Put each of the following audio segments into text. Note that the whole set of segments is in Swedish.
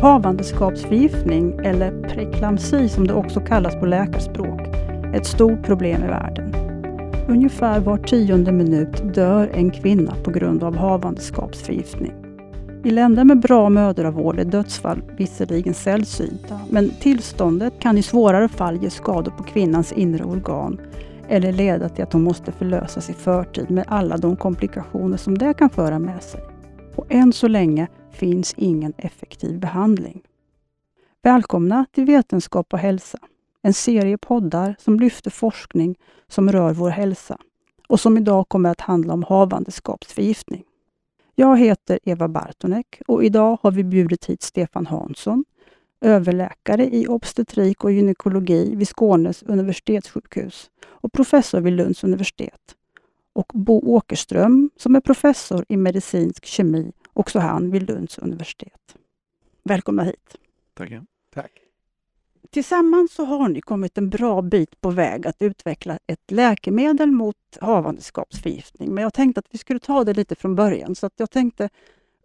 Havandeskapsförgiftning, eller preklamsi som det också kallas på läkarspråk, ett stort problem i världen. Ungefär var tionde minut dör en kvinna på grund av havandeskapsförgiftning. I länder med bra mödravård är dödsfall visserligen sällsynta, men tillståndet kan i svårare fall ge skador på kvinnans inre organ eller leda till att hon måste förlösas i förtid med alla de komplikationer som det kan föra med sig. Och än så länge finns ingen effektiv behandling. Välkomna till Vetenskap och hälsa, en serie poddar som lyfter forskning som rör vår hälsa och som idag kommer att handla om havandeskapsförgiftning. Jag heter Eva Bartonek och idag har vi bjudit hit Stefan Hansson, överläkare i obstetrik och gynekologi vid Skånes universitetssjukhus och professor vid Lunds universitet. Och Bo Åkerström som är professor i medicinsk kemi, också han vid Lunds universitet. Välkomna hit! Tackar. Tack. Tillsammans så har ni kommit en bra bit på väg att utveckla ett läkemedel mot havandeskapsförgiftning. Men jag tänkte att vi skulle ta det lite från början. Så att jag tänkte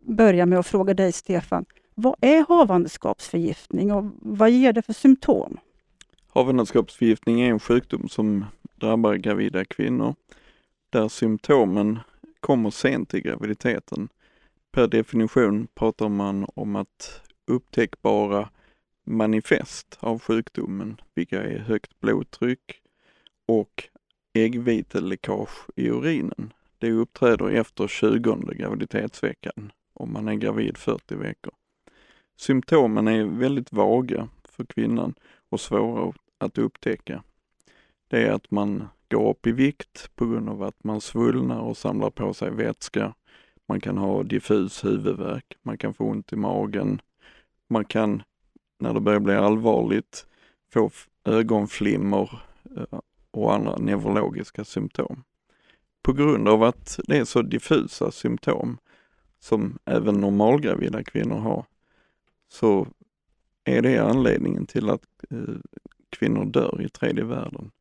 börja med att fråga dig Stefan, vad är havandeskapsförgiftning och vad ger det för symptom? Havandeskapsförgiftning är en sjukdom som drabbar gravida kvinnor där symptomen kommer sent i graviditeten. Per definition pratar man om att upptäckbara manifest av sjukdomen, vilka är högt blodtryck och äggviteläckage i urinen. Det uppträder efter 20 graviditetsveckan om man är gravid 40 veckor. Symptomen är väldigt vaga för kvinnan och svåra att upptäcka. Det är att man går upp i vikt på grund av att man svullnar och samlar på sig vätska. Man kan ha diffus huvudvärk, man kan få ont i magen, man kan när det börjar bli allvarligt få ögonflimmer eh, och andra neurologiska symptom. På grund av att det är så diffusa symptom som även normalgravida kvinnor har, så är det anledningen till att eh, kvinnor dör i tredje världen.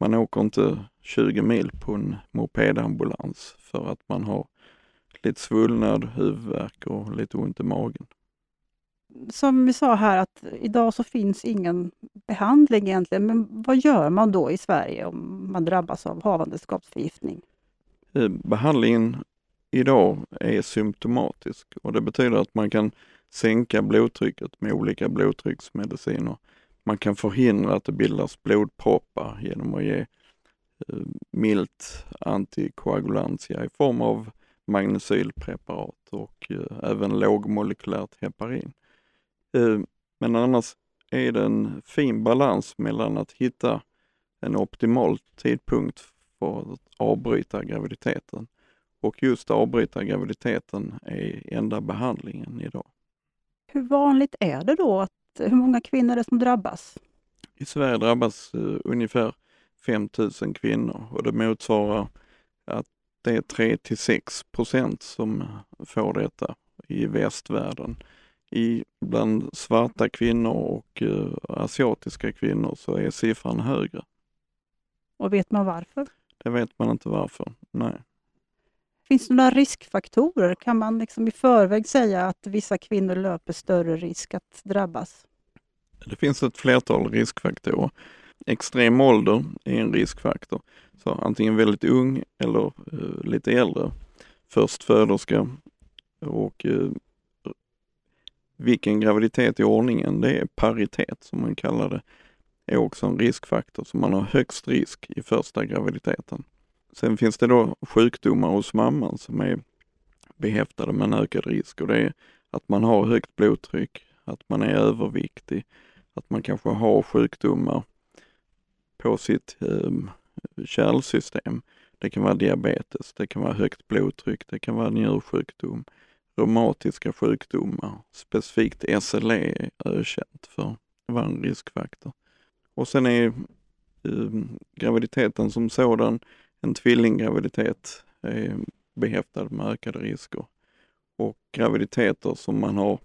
Man åker inte 20 mil på en mopedambulans för att man har lite svullnad, huvudvärk och lite ont i magen som vi sa här att idag så finns ingen behandling egentligen, men vad gör man då i Sverige om man drabbas av havandeskapsförgiftning? Eh, behandlingen idag är symptomatisk och det betyder att man kan sänka blodtrycket med olika blodtrycksmediciner. Man kan förhindra att det bildas blodproppar genom att ge eh, milt antikoagulantia i form av magnesylpreparat och eh, även lågmolekylärt heparin. Eh, men annars är det en fin balans mellan att hitta en optimal tidpunkt för att avbryta graviditeten. Och just avbryta graviditeten är enda behandlingen idag. Hur vanligt är det då? Att, hur många kvinnor är det som drabbas? I Sverige drabbas uh, ungefär 5000 kvinnor och det motsvarar att det är 3 till 6 procent som får detta i västvärlden i bland svarta kvinnor och uh, asiatiska kvinnor så är siffran högre. Och vet man varför? Det vet man inte varför, nej. Finns det några riskfaktorer? Kan man liksom i förväg säga att vissa kvinnor löper större risk att drabbas? Det finns ett flertal riskfaktorer. Extrem ålder är en riskfaktor. Så antingen väldigt ung eller uh, lite äldre. Förstföderska och uh, vilken graviditet i ordningen, det är paritet som man kallar det, är också en riskfaktor, så man har högst risk i första graviditeten. Sen finns det då sjukdomar hos mamman som är behäftade med en ökad risk och det är att man har högt blodtryck, att man är överviktig, att man kanske har sjukdomar på sitt eh, kärlsystem. Det kan vara diabetes, det kan vara högt blodtryck, det kan vara njursjukdom, reumatiska sjukdomar. Specifikt SLE är ökänt för att vara en riskfaktor. Och sen är eh, graviditeten som sådan, en tvillinggraviditet, är behäftad med ökade risker. Och graviditeter som man har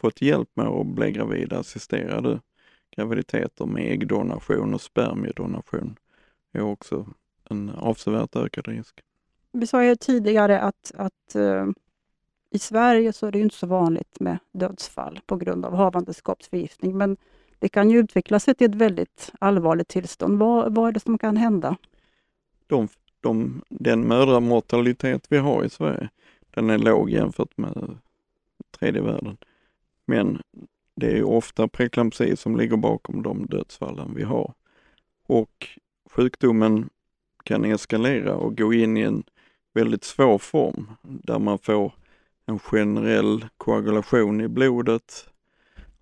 fått hjälp med att bli gravid assisterade graviditeter med äggdonation och spermiedonation är också en avsevärt ökad risk. Vi sa ju tidigare att, att uh I Sverige så är det inte så vanligt med dödsfall på grund av havandeskapsförgiftning, men det kan ju utveckla sig till ett väldigt allvarligt tillstånd. Vad, vad är det som kan hända? De, de, den mödramortalitet vi har i Sverige, den är låg jämfört med tredje världen. Men det är ofta preklampsi som ligger bakom de dödsfallen vi har. Och sjukdomen kan eskalera och gå in i en väldigt svår form där man får en generell koagulation i blodet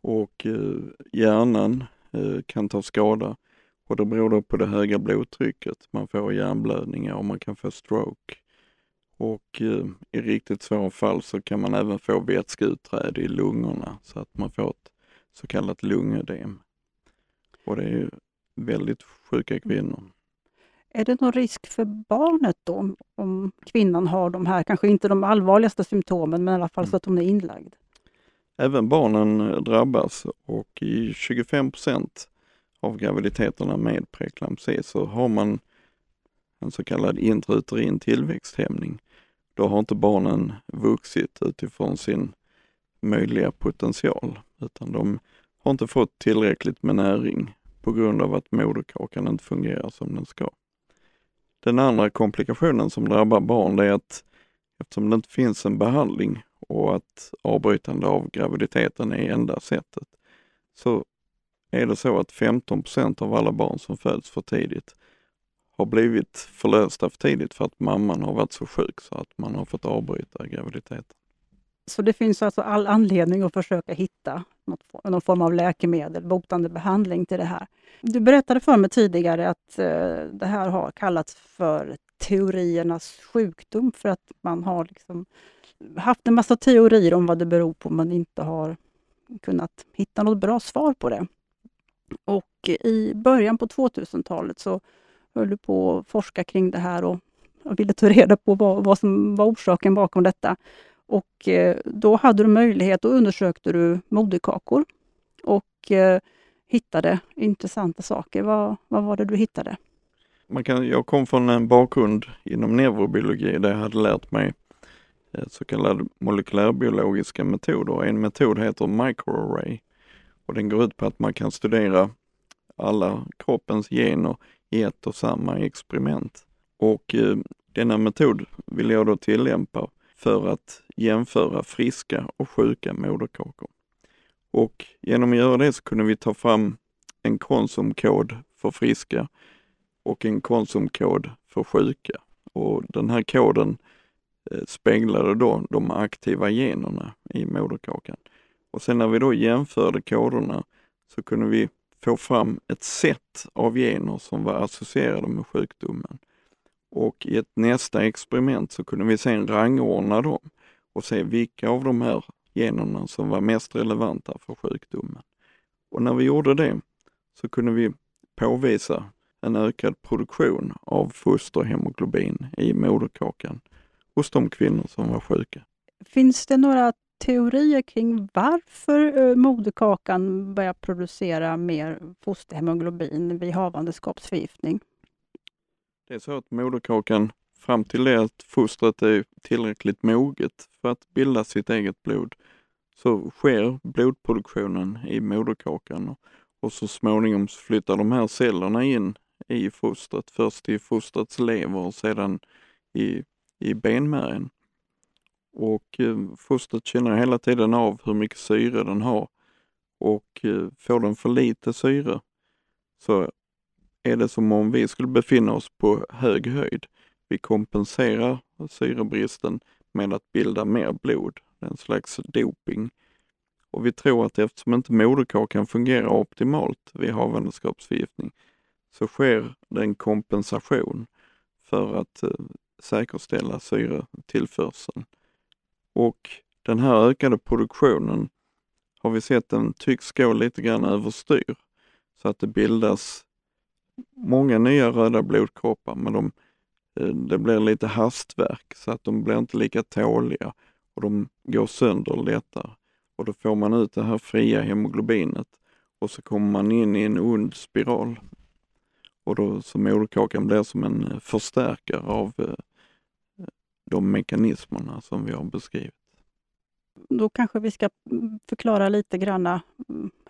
och eh, hjärnan eh, kan ta skada och det beror då på det höga blodtrycket. Man får hjärnblödningar och man kan få stroke. Och eh, i riktigt svåra fall så kan man även få vätskeutträde i lungorna så att man får ett så kallat lungödem. Och det är väldigt sjuka kvinnor. Är det någon risk för barnet då om kvinnan har de här, kanske inte de allvarligaste symptomen, men i alla fall så att hon är inlagd? Även barnen drabbas och i 25% av graviditeterna med preeklampsi så har man en så kallad intrauterin tillväxthämning. Då har inte barnen vuxit utifrån sin möjliga potential, utan de har inte fått tillräckligt med näring på grund av att moderkakan inte fungerar som den ska. Den andra komplikationen som drabbar barn är att eftersom det inte finns en behandling och att avbrytande av graviditeten är enda sättet, så är det så att 15% av alla barn som föds för tidigt har blivit förlösta för tidigt för att mamman har varit så sjuk så att man har fått avbryta graviditeten. Så det finns alltså all anledning att försöka hitta något, någon form av läkemedel, botande behandling till det här. Du berättade för mig tidigare att eh, det här har kallats för teoriernas sjukdom för att man har liksom haft en massa teorier om vad det beror på men inte har kunnat hitta något bra svar på det. Och i början på 2000-talet så höll du på att forska kring det här och, och ville ta reda på vad, vad som var orsaken bakom detta. Och eh, då hade du möjlighet, och undersökte du moderkakor och eh, hittade intressanta saker. Vad, vad var det du hittade? Man kan, jag kom från en bakgrund inom neurobiologi där jag hade lärt mig eh, så kallade molekylärbiologiska metoder. En metod heter microarray och den går ut på att man kan studera alla kroppens gener i ett och samma experiment. Och eh, denna metod vill jag då tillämpa för att jämföra friska och sjuka moderkakor. Och genom att göra det så kunde vi ta fram en konsumkod för friska och en konsumkod för sjuka. Och den här koden eh, speglade då de aktiva generna i moderkakan. Och sen när vi då jämförde koderna så kunde vi få fram ett sätt av gener som var associerade med sjukdomen. Och i ett nästa experiment så kunde vi sen rangordna dem och se vilka av de här generna som var mest relevanta för sjukdomen. Och när vi gjorde det så kunde vi påvisa en ökad produktion av fosterhemoglobin i moderkakan hos de kvinnor som var sjuka. Finns det några teorier kring varför eh, moderkakan börjar producera mer fosterhemoglobin vid havandeskapsförgiftning? Det är så att moderkakan fram till det att fostret är tillräckligt moget för att bilda sitt eget blod så sker blodproduktionen i moderkakan och så småningom flyttar de här cellerna in i fostret, först i fostrets lever och sedan i, i benmärgen. Och eh, fostret känner hela tiden av hur mycket syre den har och eh, får den för lite syre så är det som om vi skulle befinna oss på hög höjd. Vi kompenserar syrebristen med att bilda mer blod, en slags doping. Och vi tror att eftersom inte moderkakan fungerar optimalt vid havandeskapsförgiftning så sker det en kompensation för att eh, säkerställa syretillförseln. Och den här ökade produktionen har vi sett den tycks gå lite grann överstyr så att det bildas många nya röda blodkroppar men de, eh, det blir lite hastverk så att de blir inte lika tåliga och de går sönder lättare. Och då får man ut det här fria hemoglobinet och så kommer man in i en ond spiral. Och då så moderkakan blir som en eh, förstärkare av eh, de mekanismerna som vi har beskrivit. då kanske vi ska förklara lite granna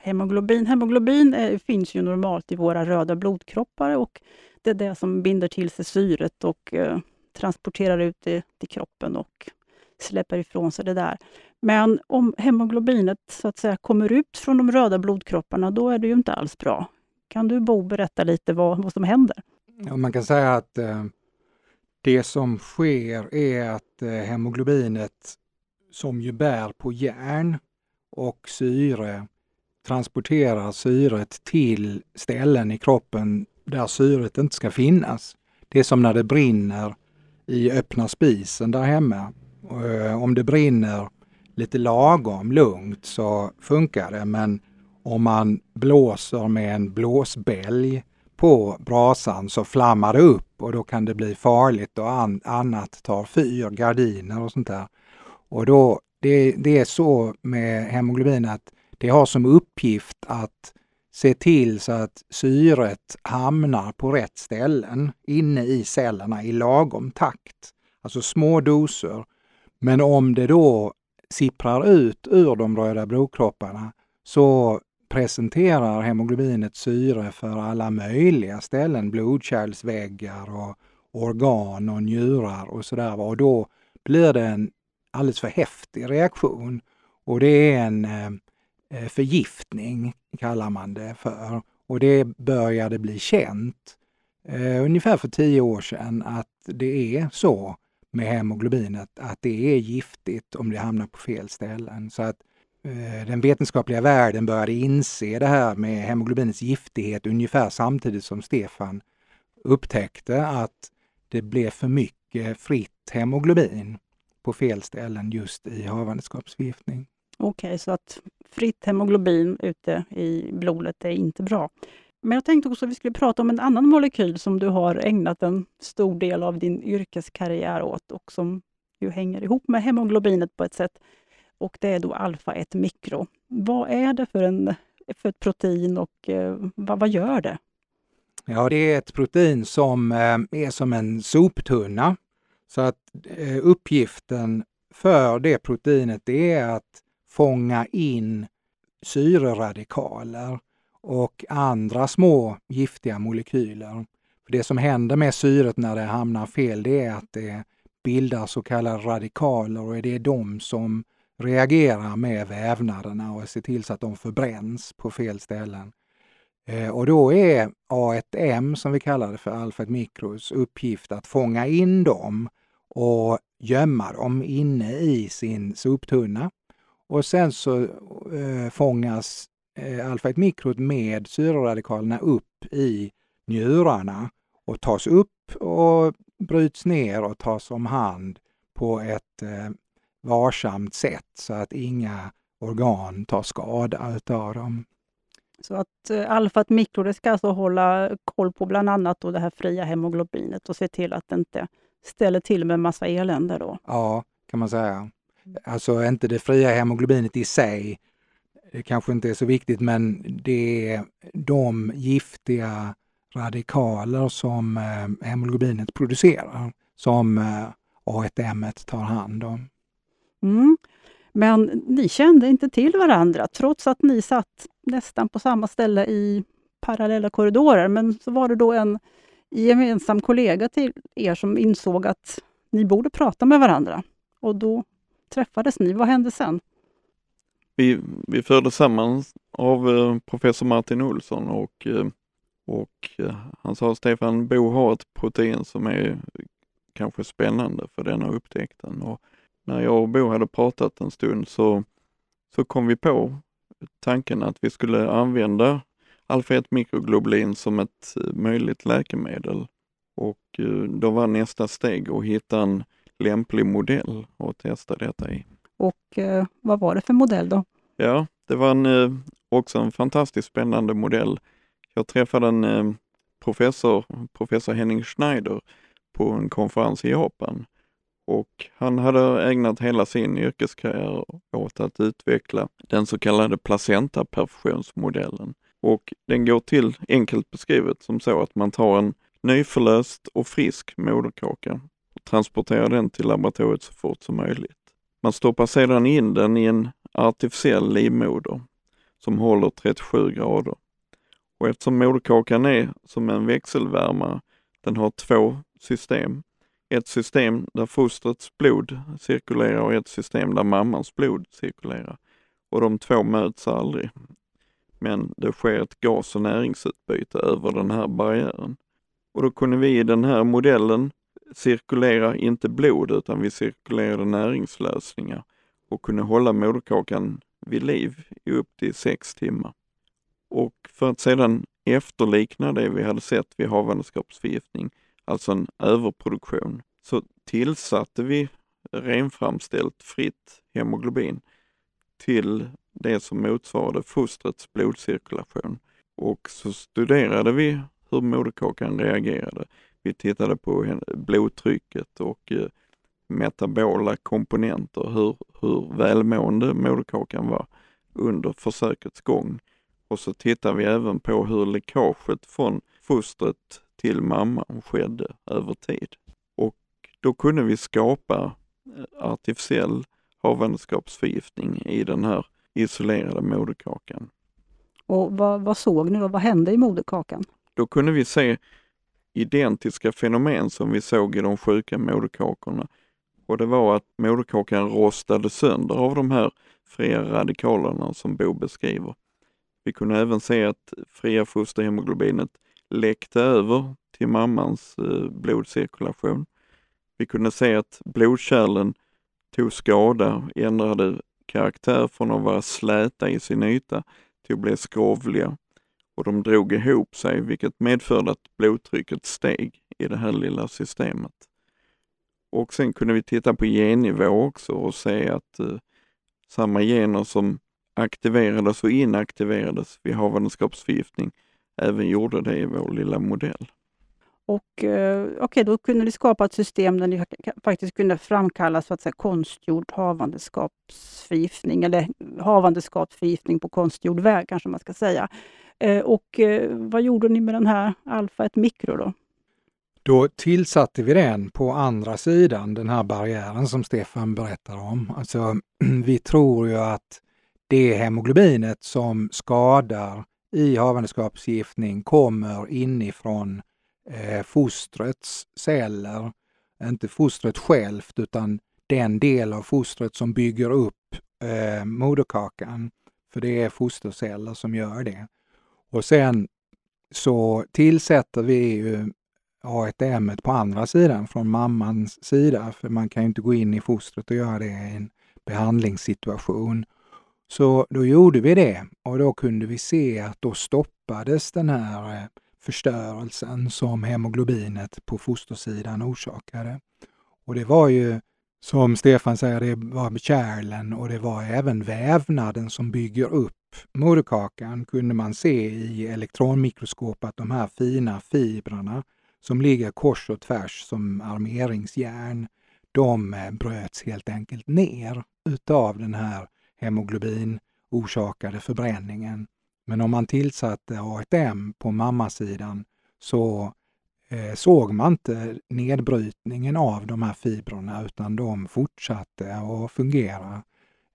hemoglobin. Hemoglobin är, finns ju normalt i våra röda blodkroppar och det är det som binder till sig syret och eh, transporterar ut det till kroppen och släpper ifrån sig det där. Men om hemoglobinet så att säga kommer ut från de röda blodkropparna, då är det ju inte alls bra. Kan du Bo berätta lite vad, vad som händer? Ja, man kan säga att eh, det som sker är att eh, hemoglobinet som ju bär på järn och syre transporterar syret till ställen i kroppen där syret inte ska finnas. Det är som när det brinner i öppna spisen där hemma. Eh, om det brinner lite lagom lugnt så funkar det men om man blåser med en blåsbälg på brasan så flammar det upp och då kan det bli farligt och an annat tar fyr, gardiner och sånt där. Och då, det, det är så med hemoglobin att det har som uppgift att se till så att syret hamnar på rätt ställen inne i cellerna i lagom takt. Alltså små doser. Men om det då sipprar ut ur de röda blodkropparna så presenterar hemoglobinet syre för alla möjliga ställen, blodkärlsväggar och organ och njurar och sådär. Och då blir det en alldeles för häftig reaktion. Och det är en eh, eh, förgiftning, kallar man det för. Och det började bli känt eh, ungefär för tio år sedan att det är så med hemoglobinet, att det är giftigt om det hamnar på fel ställen. Så att Eh, den vetenskapliga världen började inse det här med hemoglobinets giftighet ungefär samtidigt som Stefan upptäckte att det blev för mycket fritt hemoglobin på fel ställen just i havandeskapsförgiftning. Okej, okay, så att fritt hemoglobin ute i blodet är inte bra. Men jag tänkte också att vi skulle prata om en annan molekyl som du har ägnat en stor del av din yrkeskarriär åt och som ju hänger ihop med hemoglobinet på ett sätt. Och det är då alfa-1 mikro. Vad är det för, en, för ett protein och eh, vad, vad gör det? Ja, det är ett protein som eh, är som en soptunna. Så att eh, uppgiften för det proteinet är att fånga in syreradikaler och andra små giftiga molekyler. För Det som händer med syret när det hamnar fel det är att det bildar så kallade radikaler och det är de som reagerar med vävnaderna och ser till så att de förbränns på fel ställen. Eh, och då är A1M, som vi kallar det för, alfa mikros uppgift att fånga in dem och gömma dem inne i sin soptunna. Och sen så eh, fångas eh, alfa mikrot med syroradikalerna upp i njurarna och tas upp och bryts ner och tas om hand på ett eh, varsamt sätt så att inga organ tar skada utav dem. Så att eh, alfa-1 mikro det ska alltså hålla koll på bland annat då det här fria hemoglobinet och se till att det inte ställer till med massa elände då? Ja, kan man säga. Alltså inte det fria hemoglobinet i sig, det kanske inte är så viktigt, men det är de giftiga radikaler som eh, hemoglobinet producerar som eh, A1M tar hand om. Mm. Men ni kände inte till varandra trots att ni satt nästan på samma ställe i parallella korridorer. Men så var det då en gemensam kollega till er som insåg att ni borde prata med varandra. Och då träffades ni? Vad hände sen? Vi, vi fördes samman av eh, professor Martin Olsson och, eh, och eh, han sa Stefan, Bo har ett protein som är kanske spännande för denna upptäckten. Och när jag och Bo hade pratat en stund så, så kom vi på tanken att vi skulle använda alfa-1 mikroglobulin som ett möjligt läkemedel. Och då var nästa steg att hitta en lämplig modell att testa detta i. Och eh, vad var det för modell då? Ja, det var en, eh, också en fantastiskt spännande modell. Jag träffade en eh, professor, professor Henning Schneider, på en konferens i Japan. Och han hade ägnat hela sin yrkeskarriär åt att utveckla den så kallade placentaperfusionsmodellen. Och den går till, enkelt beskrivet, som så att man tar en nyförlöst och frisk moderkaka och transporterar den till laboratoriet så fort som möjligt. Man stoppar sedan in den i en artificiell livmoder som håller 37 grader. Och eftersom moderkakan är som en växelvärmare, den har två system. Ett system där fostrets blod cirkulerar och ett system där mammans blod cirkulerar. Och de två möts aldrig. Men det sker ett gas och näringsutbyte över den här barriären. Och då kunde vi i den här modellen cirkulera inte blod utan vi cirkulerade näringslösningar och kunde hålla moderkakan vid liv i upp till sex timmar. Och för att sedan efterlikna det vi hade sett vid havandeskapsförgiftning, alltså en överproduktion, så tillsatte vi renframställt fritt hemoglobin till det som motsvarade fostrets blodcirkulation. Och så studerade vi hur moderkakan reagerade. Vi tittade på blodtrycket och eh, metabola komponenter, hur, hur välmående moderkakan var under försökets gång. Och så tittade vi även på hur läckaget från fostret till mamman skedde över tid. Och då kunde vi skapa eh, artificiell havandeskapsförgiftning i den här isolerade moderkakan. Och vad, vad såg ni då? Vad hände i moderkakan? Då kunde vi se identiska fenomen som vi såg i de sjuka moderkakorna. Och det var att moderkakan rostade sönder av de här fria radikalerna som Bo beskriver. Vi kunde även se att fria fosterhemoglobinet läckte över till mammans eh, blodcirkulation. Vi kunde se att blodkärlen tog skada, ändrade karaktär från att vara släta i sin yta till att bli skrovliga och de drog ihop sig vilket medförde att blodtrycket steg i det här lilla systemet. Och sen kunde vi titta på gennivå också och se att eh, samma gener som aktiverades och inaktiverades vid havandeskapsförgiftning även gjorde det i vår lilla modell. Och eh, okay, då kunde ni skapa ett system där ni faktiskt kunde framkalla så att säga, konstgjord havandeskapsförgiftning, eller havandeskapsförgiftning på konstgjord väg kanske man ska säga. Eh, och eh, vad gjorde ni med den här Alfa 1 Mikro då? Då tillsatte vi den på andra sidan, den här barriären som Stefan berättar om. Alltså, vi tror ju att det hemoglobinet som skadar i havandeskapsförgiftning kommer inifrån eh, fostrets celler. Inte fostret självt utan den del av fostret som bygger upp eh, moderkakan. För det är fosterceller som gör det. Och sen så tillsätter vi ju A1M på andra sidan, från mammans sida, för man kan ju inte gå in i fostret och göra det i en behandlingssituation. Så då gjorde vi det och då kunde vi se att då stoppades den här eh, förstörelsen som hemoglobinet på fostersidan orsakade. Och det var ju, som Stefan säger, det var kärlen och det var även vävnaden som bygger upp moderkakan kunde man se i elektronmikroskop att de här fina fibrerna som ligger kors och tvärs som armeringsjärn, de eh, bröts helt enkelt ner utav den här hemoglobin orsakade förbränningen. Men om man tillsatte A1M på mammasidan så eh, såg man inte nedbrytningen av de här fibrerna utan de fortsatte att fungera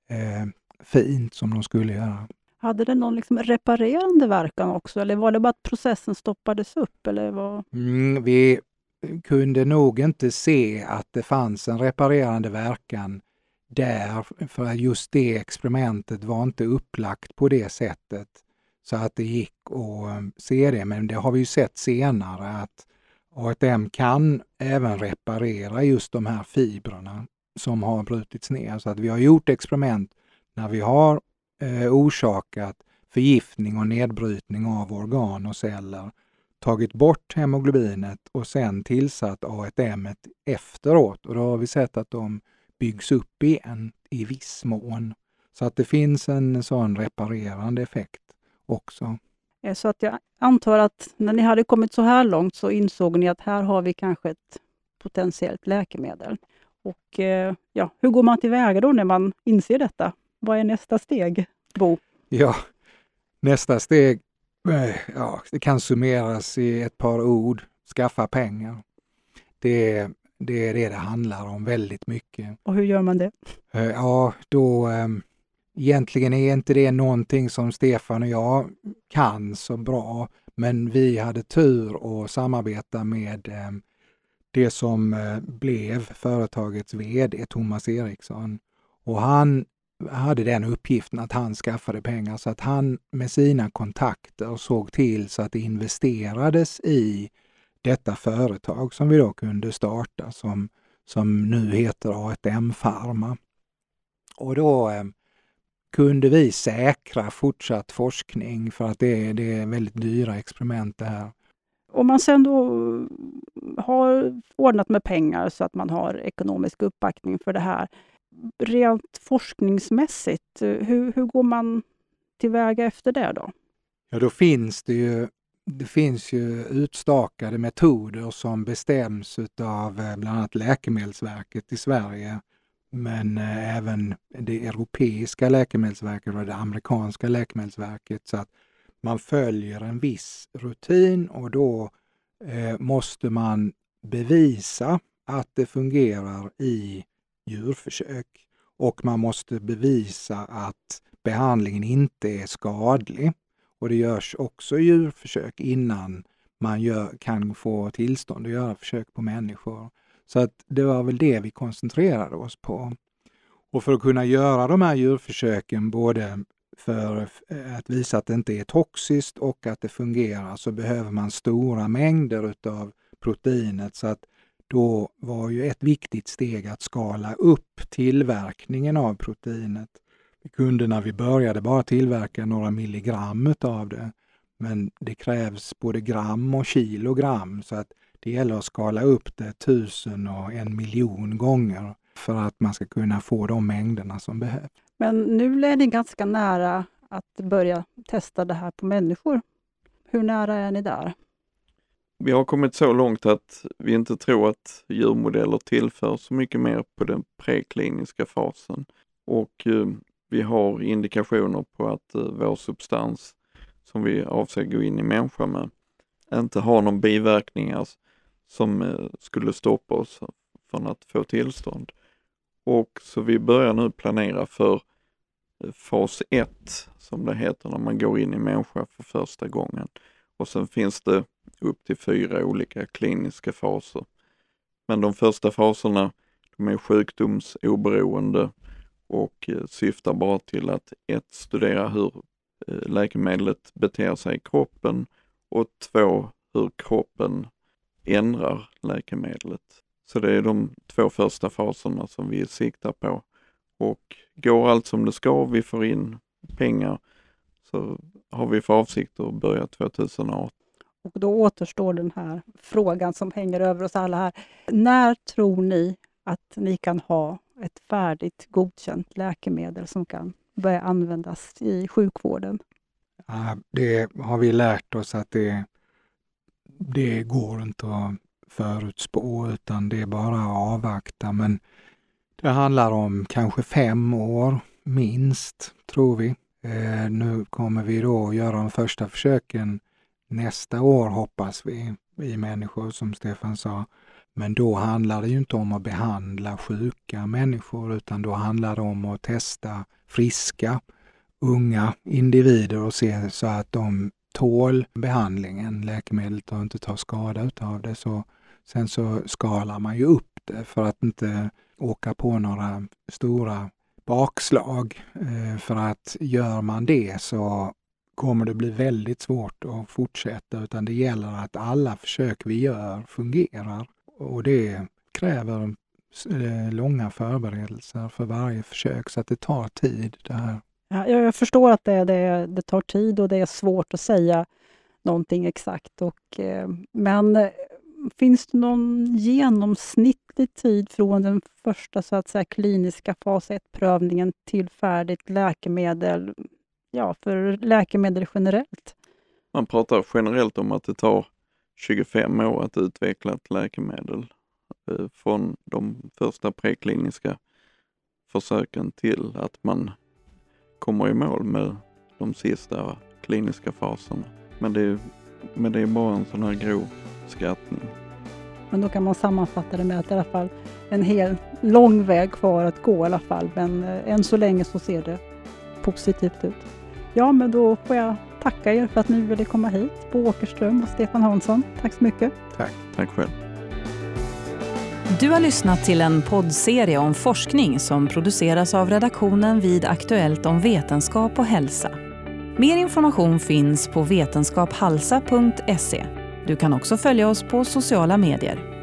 eh, fint som de skulle göra. Hade det någon liksom reparerande verkan också eller var det bara att processen stoppades upp? Eller vad? Mm, vi kunde nog inte se att det fanns en reparerande verkan där, för just det experimentet var inte upplagt på det sättet så att det gick att ehm, se det. Men det har vi ju sett senare att ATM kan även reparera just de här fibrerna som har brutits ner. Så att vi har gjort experiment när vi har eh, orsakat förgiftning och nedbrytning av organ och celler, tagit bort hemoglobinet och sen tillsatt ATM efteråt. Och då har vi sett att de byggs upp igen i viss mån. Så att det finns en sån reparerande effekt också. Så att jag antar att när ni hade kommit så här långt så insåg ni att här har vi kanske ett potentiellt läkemedel. Och eh, ja, hur går man tillväga då när man inser detta? Vad är nästa steg, Bo? Ja, nästa steg eh, ja, det kan summeras i ett par ord. Skaffa pengar. Det Det är det det handlar om väldigt mycket. Och hur gör man det? Eh, Ja, då ehm, egentligen är inte det någonting som Stefan och jag kan så bra, men vi hade tur att samarbeta med ehm, det som eh, blev företagets VD, Thomas Eriksson. Och han hade den uppgiften att han skaffade pengar så att han med sina kontakter såg till så att det investerades i detta företag som vi då kunde starta som, som nu heter A1M Pharma. Och då eh, kunde vi säkra fortsatt forskning för att det, det är väldigt dyra experiment det här. Om man sen då har ordnat med pengar så att man har ekonomisk uppbackning för det här. Rent forskningsmässigt, eh, hur, hur går man tillväga efter det då? Ja, då finns det ju det finns ju utstakade metoder som bestäms av eh, bland annat Läkemedelsverket i Sverige. Men eh, även det europeiska läkemedelsverket och det amerikanska läkemedelsverket. Så att man följer en viss rutin och då eh, måste man bevisa att det fungerar i djurförsök. Och man måste bevisa att behandlingen inte är skadlig. Och det görs också djurförsök innan man gör, kan få tillstånd att göra försök på människor. Så att det var väl det vi koncentrerade oss på. Och för att kunna göra de här djurförsöken, både för att visa att det inte är toxiskt och att det fungerar, så behöver man stora mängder utav proteinet. Så att då var ju ett viktigt steg att skala upp tillverkningen av proteinet. Vi kunde när vi började bara tillverka några milligram av det. Men det krävs både gram och kilogram så att det gäller att skala upp det tusen och en miljon gånger för att man ska kunna få de mängderna som behövs. Men nu är ni ganska nära att börja testa det här på människor. Hur nära är ni där? Vi har kommit så långt att vi inte tror att djurmodeller tillför så mycket mer på den prekliniska fasen. Och eh, vi har indikationer på att eh, vår substans som vi avser gå in i människa med inte har någon biverkningar som eh, skulle stoppa oss från att få tillstånd. Och så vi börjar nu planera för eh, fas 1 som det heter när man går in i människa för första gången. Och sen finns det upp till fyra olika kliniska faser. Men de första faserna de är sjukdomsoberoende och eh, syftar bara till att ett, studera hur eh, läkemedlet beter sig i kroppen och två, hur kroppen ändrar läkemedlet. Så det är de två första faserna som vi siktar på. Och går allt som det ska, vi får in pengar, så har vi för avsikt att börja 2018. Och då återstår den här frågan som hänger över oss alla här. När tror ni att ni kan ha ett färdigt godkänt läkemedel som kan börja användas i sjukvården? Ja, Det har vi lärt oss att det, det går inte att förutspå utan det är bara att avvakta. Men det handlar om kanske fem år minst, tror vi. Eh, nu kommer vi då att göra de första försöken nästa år hoppas vi, i människor som Stefan sa. Men då handlar det ju inte om att behandla sjuka människor utan då handlar det om att testa friska, unga individer och se så att de tål behandlingen, läkemedlet och inte tar skada utav det. Så, sen så skalar man ju upp det för att inte åka på några stora bakslag. Eh, för att gör man det så kommer det bli väldigt svårt att fortsätta utan det gäller att alla försök vi gör fungerar. Och det kräver eh, långa förberedelser för varje försök så att det tar tid det här. Ja, jag förstår att det, det, det tar tid och det är svårt att säga någonting exakt. Och, eh, men eh, finns det någon genomsnittlig tid från den första så att säga, kliniska fas 1-prövningen till färdigt läkemedel ja, för läkemedel generellt? Man pratar generellt om att det tar 25 år att utveckla ett läkemedel eh, från de första prekliniska försöken till att man kommer i mål med de sista kliniska faserna. Men det är, men det är bara en sån här grov skattning. Men då kan man sammanfatta det med att det är i alla fall en hel lång väg kvar att gå i alla fall. Men eh, än så länge så ser det positivt ut. Ja, men då får jag tacka er för att ni ville komma hit, Bo Åkerström och Stefan Hansson. Tack så mycket. Tack. Tack själv. Du har lyssnat till en poddserie om forskning som produceras av redaktionen vid Aktuellt om vetenskap och hälsa. Mer information finns på vetenskaphalsa.se. Du kan också följa oss på sociala medier.